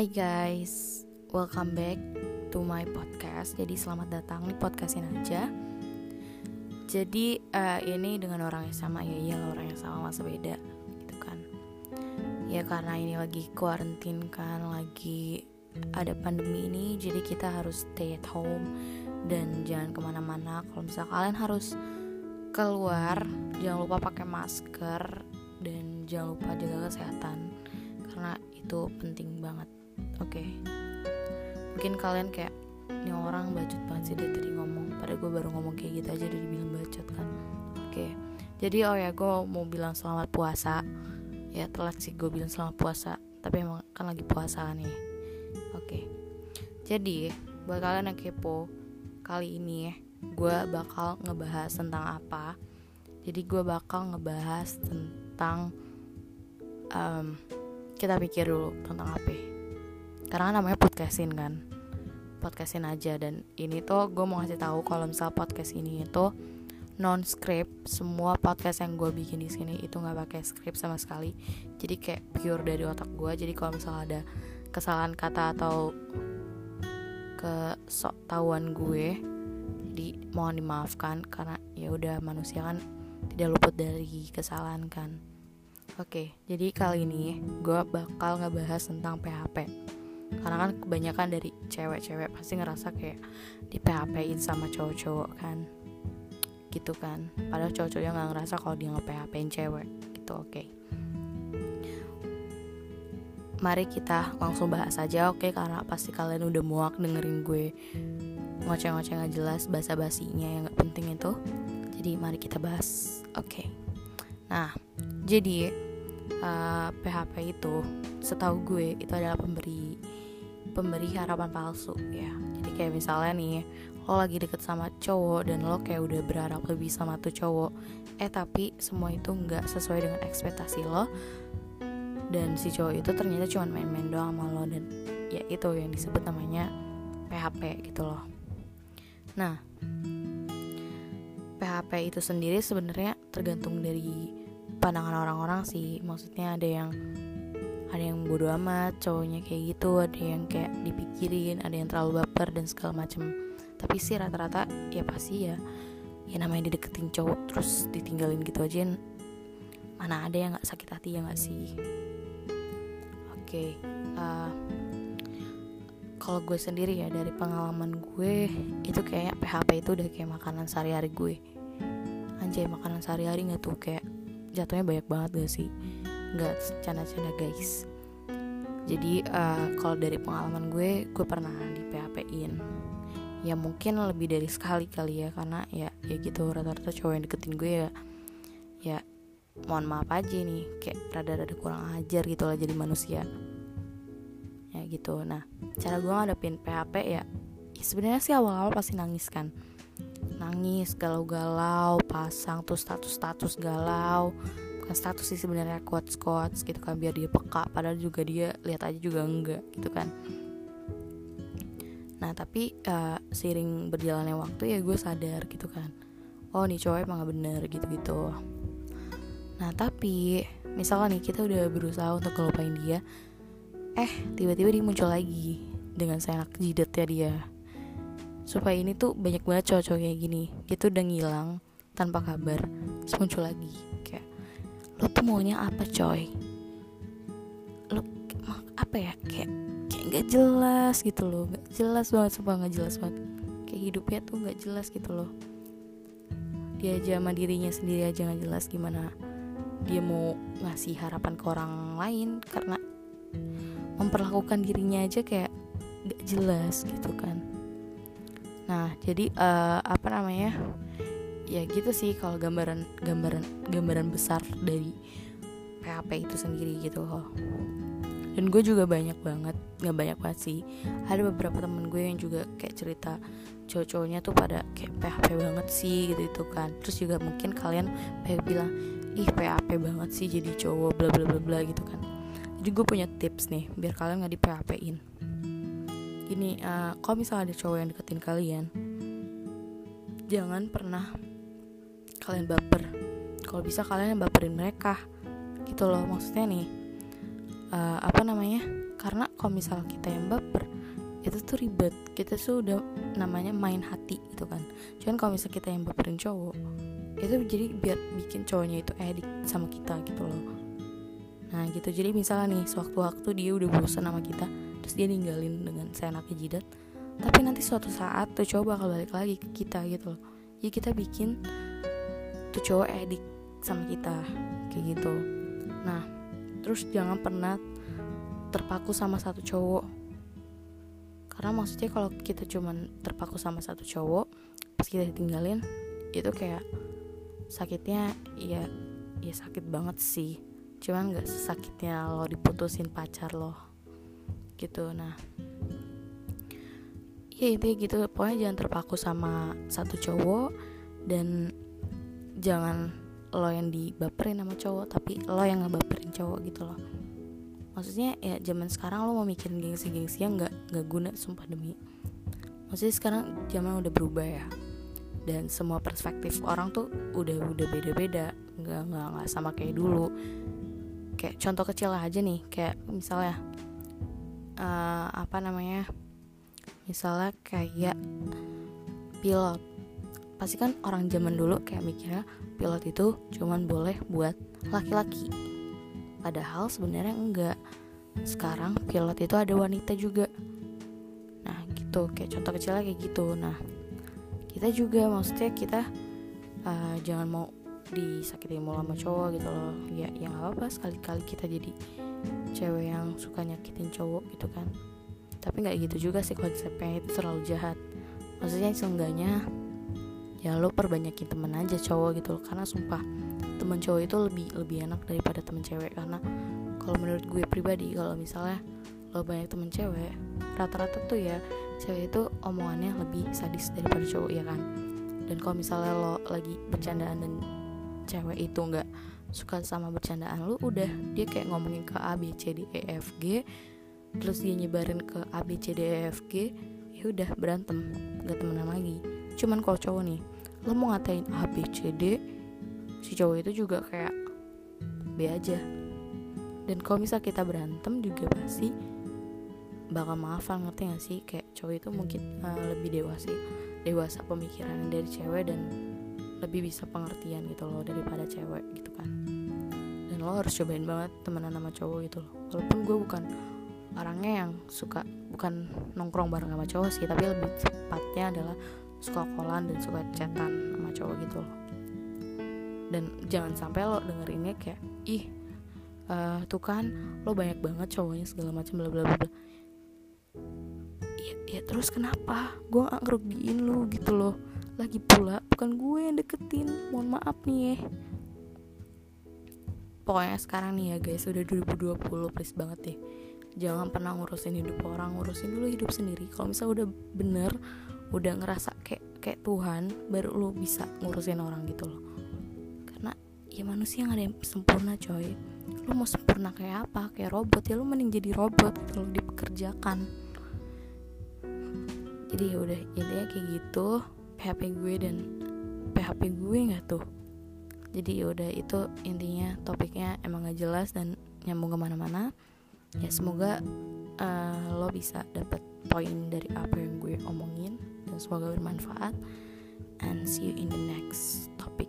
Hai guys, welcome back to my podcast. Jadi selamat datang di podcastin aja. Jadi uh, ini dengan orang yang sama ya, iya orang yang sama masa beda gitu kan. Ya karena ini lagi quarantine kan, lagi ada pandemi ini, jadi kita harus stay at home dan jangan ke mana-mana. Kalau misalnya kalian harus keluar, jangan lupa pakai masker dan jangan lupa jaga kesehatan karena itu penting banget oke okay. mungkin kalian kayak ini orang bacot banget sih dari tadi ngomong pada gue baru ngomong kayak gitu aja udah dibilang bacot kan oke okay. jadi oh ya gue mau bilang selamat puasa ya telat sih gue bilang selamat puasa tapi emang kan lagi puasa nih oke okay. jadi buat kalian yang kepo kali ini ya gue bakal ngebahas tentang apa jadi gue bakal ngebahas tentang um, kita pikir dulu tentang apa karena namanya podcastin kan? Podcastin aja. Dan ini tuh gue mau ngasih tahu kalau misal podcast ini itu non script semua podcast yang gue bikin di sini itu nggak pakai script sama sekali. Jadi kayak pure dari otak gue jadi kalau misal ada kesalahan kata atau kesok tahuan gue jadi mohon dimaafkan. Karena ya udah manusia kan tidak luput dari kesalahan kan? Oke jadi kali ini gue bakal ngebahas tentang PHP karena kan kebanyakan dari cewek-cewek pasti ngerasa kayak di PHP-in sama cowok-cowok kan gitu kan padahal cowok-cowoknya nggak ngerasa kalau dia nge PHP-in cewek gitu oke okay. mari kita langsung bahas aja oke okay? karena pasti kalian udah muak dengerin gue ngoceh-ngoceh nggak jelas bahasa basinya yang nggak penting itu jadi mari kita bahas oke okay. nah jadi uh, eh, PHP itu setahu gue itu adalah pemberi pemberi harapan palsu ya. Jadi kayak misalnya nih lo lagi deket sama cowok dan lo kayak udah berharap lebih sama tuh cowok eh tapi semua itu nggak sesuai dengan ekspektasi lo dan si cowok itu ternyata cuma main-main doang sama lo dan ya itu yang disebut namanya PHP gitu loh. Nah PHP itu sendiri sebenarnya tergantung dari pandangan orang-orang sih. Maksudnya ada yang ada yang bodo amat cowoknya kayak gitu ada yang kayak dipikirin ada yang terlalu baper dan segala macem. Tapi sih rata-rata ya pasti ya ya namanya dideketin cowok terus ditinggalin gitu aja mana ada yang nggak sakit hati ya nggak sih? Oke okay, uh, eh, kalau gue sendiri ya dari pengalaman gue itu kayak PHP itu udah kayak makanan sehari-hari gue. Anjay makanan sehari-hari nggak tuh kayak jatuhnya banyak banget gak sih nggak canda-canda guys. Jadi uh, kalau dari pengalaman gue gue pernah di PHP in ya mungkin lebih dari sekali kali ya karena ya ya gitu rata-rata cowok yang deketin gue ya ya mohon maaf aja nih kayak rada-rada kurang ajar gitu lah jadi manusia. Ya gitu. Nah cara gue ngadepin PHP ya, ya sebenarnya sih awal-awal pasti nangis kan. Nangis galau-galau pasang tuh status-status galau status sih sebenarnya quotes quotes gitu kan biar dia peka padahal juga dia lihat aja juga enggak gitu kan. Nah tapi uh, seiring berjalannya waktu ya gue sadar gitu kan oh nih cowok emang gak bener gitu gitu nah tapi misalnya nih kita udah berusaha untuk ngelupain dia eh tiba-tiba dia muncul lagi dengan seenak jidatnya dia. Supaya ini tuh banyak banget cowok-cowok kayak gini dia tuh udah ngilang tanpa kabar terus muncul lagi lo tuh maunya apa coy? Lo apa ya? Kayak kayak nggak jelas gitu loh. Nggak jelas banget sumpah nggak jelas banget. Kayak hidupnya tuh nggak jelas gitu loh. Dia aja sama dirinya sendiri aja nggak jelas gimana dia mau ngasih harapan ke orang lain karena memperlakukan dirinya aja kayak gak jelas gitu kan. Nah jadi uh, apa namanya ya gitu sih kalau gambaran gambaran gambaran besar dari PHP itu sendiri gitu loh. Dan gue juga banyak banget nggak banyak banget sih. Ada beberapa temen gue yang juga kayak cerita cowok-cowoknya tuh pada kayak PHP banget sih gitu itu kan. Terus juga mungkin kalian kayak bilang ih PHP banget sih jadi cowok bla bla bla bla gitu kan. Jadi gue punya tips nih biar kalian nggak di PHP in gini uh, kalau misalnya ada cowok yang deketin kalian jangan pernah kalian baper. Kalau bisa kalian baperin mereka. Gitu loh maksudnya nih uh, apa namanya? Karena kalau misal kita yang baper itu tuh ribet. Kita tuh udah namanya main hati gitu kan. Cuman kalau misal kita yang baperin cowok itu jadi biar bikin cowoknya itu edik sama kita gitu loh. Nah gitu. Jadi misalnya nih sewaktu-waktu dia udah bosan sama kita terus dia ninggalin dengan seenaknya jidat tapi nanti suatu saat tuh cowok bakal balik lagi ke kita gitu loh. Jadi kita bikin tuh cowok edik sama kita kayak gitu. Nah terus jangan pernah terpaku sama satu cowok. Karena maksudnya kalau kita cuman terpaku sama satu cowok pas kita ditinggalin itu kayak sakitnya ya ya sakit banget sih. Cuman nggak sesakitnya lo diputusin pacar lo. Gitu nah. Ya itu gitu. Pokoknya jangan terpaku sama satu cowok dan jangan lo yang dibaperin sama cowok tapi lo yang ngebaperin cowok gitu loh. Maksudnya ya zaman sekarang lo mau mikirin gengsi-gengsi yang nggak nggak guna sumpah demi. Maksudnya sekarang zaman udah berubah ya. Dan semua perspektif orang tuh udah udah beda-beda. Nggak nggak nggak sama kayak dulu. Kayak contoh kecil aja nih kayak misalnya uh, apa namanya? Misalnya kayak pilot pasti kan orang zaman dulu kayak mikirnya pilot itu cuman boleh buat laki-laki. Padahal sebenarnya enggak. Sekarang pilot itu ada wanita juga. Nah gitu. Kayak contoh kecilnya kayak gitu. Nah kita juga maksudnya kita uh, jangan mau disakiti mulu sama cowok gitu loh. Ya yang apa apa sekali-kali kita jadi cewek yang suka nyakitin cowok gitu kan. Tapi nggak gitu juga sih konsepnya. Itu terlalu jahat. Maksudnya seenggaknya ya lo perbanyakin temen aja cowok gitu loh. Karena sumpah temen cowok itu lebih lebih enak daripada temen cewek. Karena kalau menurut gue pribadi kalau misalnya lo banyak temen cewek rata-rata tuh ya cewek itu omongannya lebih sadis daripada cowok ya kan? Dan kalau misalnya lo lagi bercandaan dan cewek itu nggak suka sama bercandaan lo udah dia kayak ngomongin ke A B C D E F G terus dia nyebarin ke A B C D E F G ya udah berantem nggak temenan lagi cuman kalau cowok nih lo mau ngatain A B C D si cowok itu juga kayak B aja. Dan kalau misal kita berantem juga pasti bakal maafan ngerti gak sih? Kayak cowok itu mungkin uh, lebih dewasa dewasa pemikiran dari cewek dan lebih bisa pengertian gitu loh daripada cewek gitu kan. Dan lo harus cobain banget temenan sama cowok gitu loh. Walaupun gue bukan orangnya yang suka bukan nongkrong bareng sama cowok sih tapi lebih tepatnya adalah suka kolan dan suka chatan sama cowok gitu loh. Dan jangan sampai lo dengerinnya kayak ih uh, tuh kan lo banyak banget cowoknya segala macam bla bla bla ya, ya terus kenapa? Gue gak ngerugiin lo gitu loh. Lagi pula bukan gue yang deketin mohon maaf nih ya. Pokoknya sekarang nih ya guys udah 2020 please banget deh. Jangan pernah ngurusin hidup orang ngurusin dulu hidup sendiri. Kalau misalnya udah bener udah ngerasa kayak kayak Tuhan baru lo bisa ngurusin orang gitu loh. Karena ya manusia nggak ada yang sempurna coy. Lo mau sempurna kayak apa? Kayak robot ya lo mending jadi robot gitu loh dipekerjakan. Jadi ya udah intinya kayak gitu. PHP gue dan PHP gue nggak tuh. Jadi ya udah itu intinya topiknya emang gak jelas dan nyambung ke mana-mana. Ya semoga uh, lo bisa dapat poin dari apa yang gue omongin semoga bermanfaat and see you in the next topic